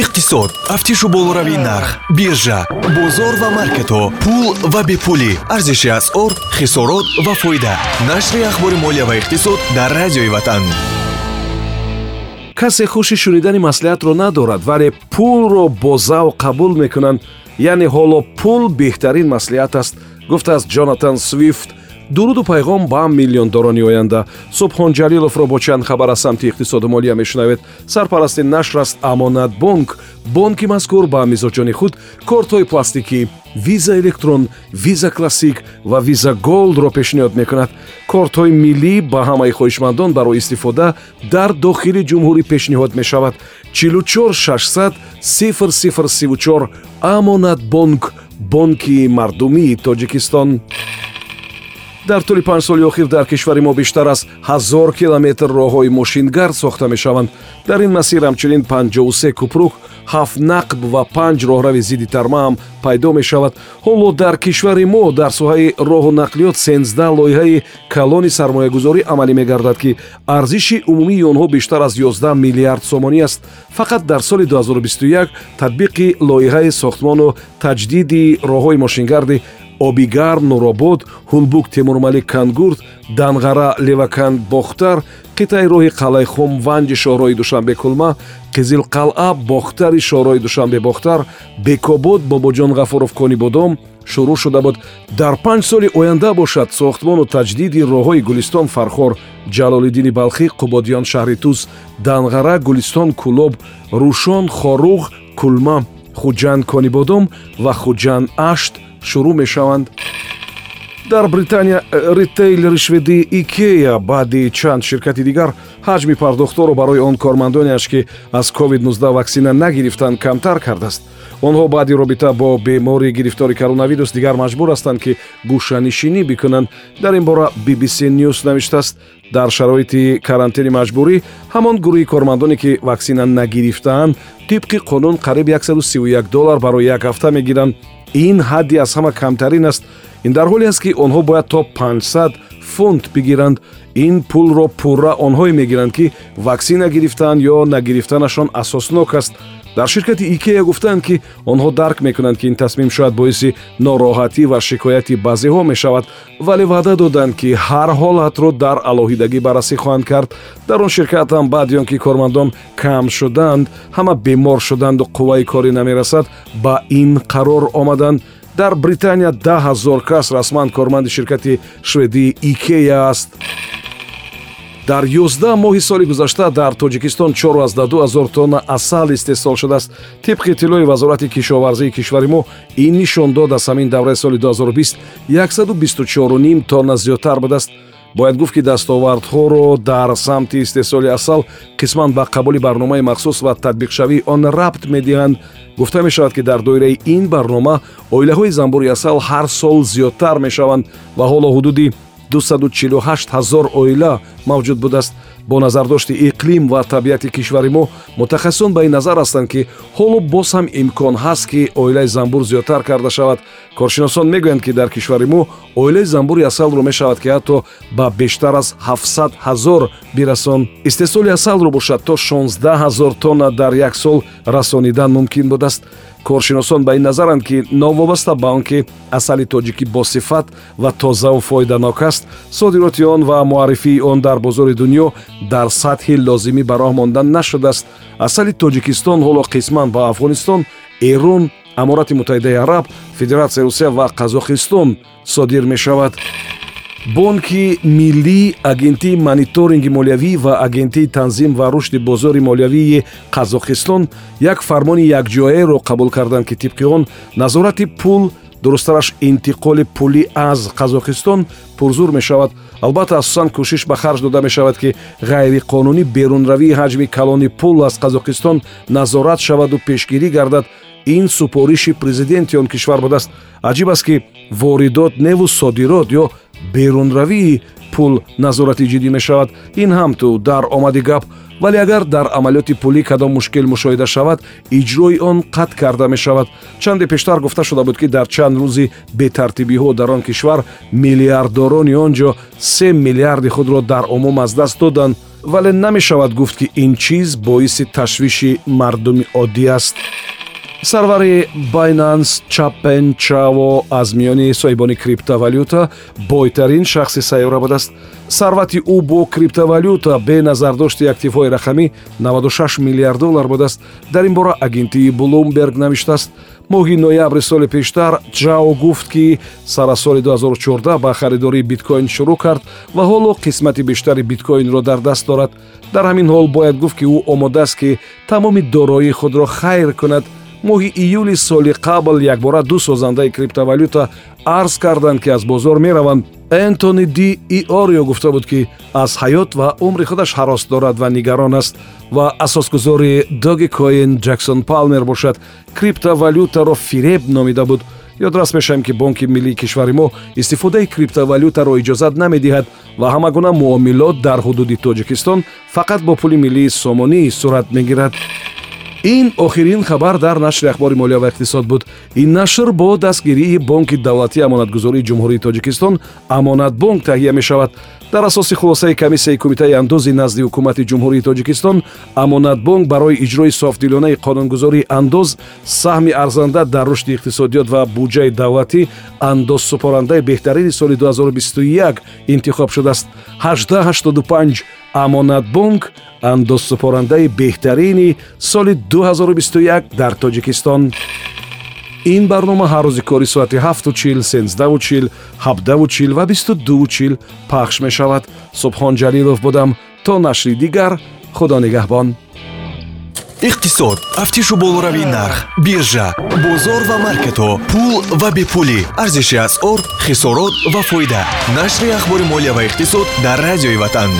иқтисод тафтишу болоравии нарх биржа бозор ва маркетҳо пул ва бепулӣ. Арзиши асъор хисорот ва фоида. Нашри ахбори молия ва иқтисод дар радиои ватан. Касе хуши шунидани маслиҳатро надорад вале пулро бо завқ қабул мекунанд. Яъне ҳоло пул беҳтарин маслиҳат аст гуфтааст ҷонатан свифт дуруду пайғом ба миллиондорони оянда. Субҳон ҷалиловро бо чанд хабар аз самти иқтисоду молия мешунавед. Сарпарасти нашр аст амонатбонк бонки мазкур ба мизоҷони худ кортҳои пластикӣ виза электрон виза классик ва виза голдро пешниҳод мекунад. Кортҳои миллӣ ба ҳамаи хоҳишмандон барои истифода дар дохили ҷумҳурӣ пешниҳод мешавад. 44 600 034 амонатбонк бонки мардумии тоҷикистон дар тӯли панҷ соли охир дар кишвари мо бештар аз ҳазор километр роҳҳои мошингард сохта мешаванд. Дар ин масир ҳамчунин 53 купрук ҳафт нақб ва панҷ роҳрави зидди тарма ҳам пайдо мешавад. Ҳоло дар кишвари мо дар соҳаи роҳу нақлиёт сензда лоиҳаи калони сармоягузорӣ амалӣ мегардад ки арзиши умумии онҳо бештар аз 11 миллиард сомонӣ аст. Фақат дар соли 2021 татбиқи лоиҳаи сохтмону таҷдиди роҳҳои мошингарди обигарм нуробод ҳулбук темурмалик кангурт данғара леваканд бохтар қитъаи роҳи қалъаи хум ванҷи шоҳрои душанбе кулма қизилқалъа бохтари шоҳрои душанбе бохтар бекобод бобоҷон ғафуров кони бодом шурӯъ шуда буд. Дар панҷ соли оянда бошад сохтмону таҷдиди роҳҳои гулистон фархор ҷалолиддини балхӣ қубодиён шаҳри тус данғара гулистон кулоб рӯшон хоруғ кулма хуҷанд кони бодом ва хуҷанд ашт шурӯъ мешаванд. Дар британия э, ритейлери шведии икея баъди чанд ширкати дигар ҳаҷми пардохтҳоро барои он кормандонеаш ки аз covid-19 ваксина нагирифтанд камтар кардааст. Онҳо баъди робита бо бемори гирифтори коронавирус дигар маҷбур ҳастанд ки гӯшанишинӣ бикунанд. Дар ин бора bbc news навиштааст. Дар шароити карантини маҷбурӣ ҳамон гурӯҳи кормандоне ки ваксина нагирифтаанд тибқи қонун қариб 131 доллар барои як ҳафта мегиранд ин ҳадди аз ҳама камтарин аст. Ин дар ҳоле аст ки онҳо бояд то 500 фунт бигиранд. Ин пулро пурра онҳое мегиранд ки ваксина гирифтаанд ё нагирифтанашон асоснок аст дар ширкати икея гуфтанд ки онҳо дарк мекунанд ки ин тасмим шояд боиси нороҳатӣ ва шикояти баъзеҳо мешавад вале ваъда доданд ки ҳар ҳолатро дар алоҳидагӣ баррасӣ хоҳанд кард. Дар он ширкат ҳам баъди он ки кормандон кам шуданд ҳама бемор шуданду қувваи корӣ намерасад ба ин қарор омаданд дар британия даҳ ҳазор кас расман корманди ширкати шведии икея аст дар 11 моҳи соли гузашта дар тоҷикистон 42 ҳазор тонна асал истеҳсол шудааст. Тибқи иттилои вазорати кишоварзии кишвари мо ин нишон дод аз ҳамин давраи соли 2020 124 тонна зиёдтар будааст. Бояд гуфт ки дастовардҳоро дар самти истеҳсоли асал қисман ба қабули барномаи махсус ва татбиқшавии он рабт медиҳанд. Гуфта мешавад ки дар доираи ин барнома оилаҳои занбури асал ҳар сол зиёдтар мешаванд ва ҳоло ҳудуди 248 ҳазор оила мавҷуд будааст. Бо назардошти иқлим ва табиати кишвари мо мутахассисон ба ин назар ҳастанд ки ҳоло боз ҳам имкон ҳаст ки оилаи занбур зиёдтар карда шавад. Коршиносон мегӯянд ки дар кишвари мо оилаи занбури асалро мешавад ки ҳатто ба бештар аз 700 ҳазор бирасон. Истеҳсоли асалро бошад то 16 ҳазор тонна дар як сол расонидан мумкин будааст коршиносон ба ин назаранд ки новобаста ба он ки асали тоҷикӣ босифат ва тозаву фоиданок аст содироти он ва муаррифии он дар бозори дунё дар сатҳи лозимӣ ба роҳ монда нашудааст. Асали тоҷикистон ҳоло қисман ба афғонистон эрон аморати муттаҳидаи араб федератсияи русия ва қазоқистон содир мешавад бонки миллӣ агентии мониторинги молиявӣ ва агентии танзим ва рушди бозори молиявии қазоқистон як фармони якҷояеро қабул карданд ки тибқи он назорати пул дурусттараш интиқоли пулӣ аз қазоқистон пурзур мешавад. Албатта асосан кӯшиш ба харҷ дода мешавад ки ғайриқонунӣ берунравии ҳаҷми калони пул аз қазоқистон назорат шаваду пешгирӣ гардад. Ин супориши президенти он кишвар будааст. Аҷиб аст ки воридот неву содирот ё берунравии пул назорати ҷиддӣ мешавад. Ин ҳам ту дар омади гап вале агар дар амалиёти пулӣ кадом мушкил мушоҳида шавад иҷрои он қатъ карда мешавад. Чанде пештар гуфта шуда буд ки дар чанд рӯзи бетартибиҳо дар он кишвар миллиарддорони он ҷо се миллиарди худро дар умум аз даст доданд вале намешавад гуфт ки ин чиз боиси ташвиши мардуми оддӣ аст сарвари байнанс чаппен чаво аз миёни соҳибони криптовалюта бойтарин шахси сайёра будааст сарвати ӯ бо криптовалюта бе назардошти активҳои рақамӣ 96 миллиард доллар будааст дар ин бора агентии блумберг навиштааст моҳи ноябри соли пештар ҷао гуфт ки сарасоли 2014 ба харидории биткоин шурӯъ кард ва ҳоло қисмати бештари биткоинро дар даст дорад. Дар ҳамин ҳол бояд гуфт ки ӯ омодааст ки тамоми дороии худро хайр кунад моҳи июли соли қабл якбора ду созандаи криптовалюта арз карданд ки аз бозор мераванд. Энтони ди иорио гуфта буд ки аз ҳаёт ва умри худаш ҳарос дорад ва нигарон аст. Ва асосгузори доги коин ҷексон палмер бошад. Криптовалютаро фиреб номида буд. Ёдрас мешавем ки бонки миллии кишвари мо истифодаи криптовалютаро иҷозат намедиҳад ва ҳама гуна муомилот дар ҳудуди тоҷикистон фақат бо пули миллии сомонӣ сурат мегирад ин охирин хабар дар нашри ахбори молия ва иқтисод буд. Ин нашр бо дастгирии бонки давлатии амонатгузории ҷумҳурии тоҷикистон амонатбонк таҳия мешавад. Дар асоси хулосаи комиссияи кумитаи андози назди ҳукумати ҷумҳурии тоҷикистон амонатбонк барои иҷрои софдилонаи қонунгузории андоз саҳми арзанда дар рушди иқтисодиёт ва буҷаи давлатӣ андозсупорандаи беҳтарини соли 2021 интихоб шудааст. 1885 амонатбонк андозсупорандаи беҳтарини соли 2021 дар тоҷикистон. Ин барнома ҳар рӯзи кори соати 7чил 1сенздаучил 7давучил ва 22чил пахш мешавад. Субҳон ҷалилов будам. То нашри дигар худо нигаҳбон. Иқтисод. Тафтишу болоравии нарх биржа бозор ва маркетҳо пул ва бепулӣ. Арзиши асъор хисорот ва фоида. Нашри ахбори молия ва иқтисод дар радиои ватан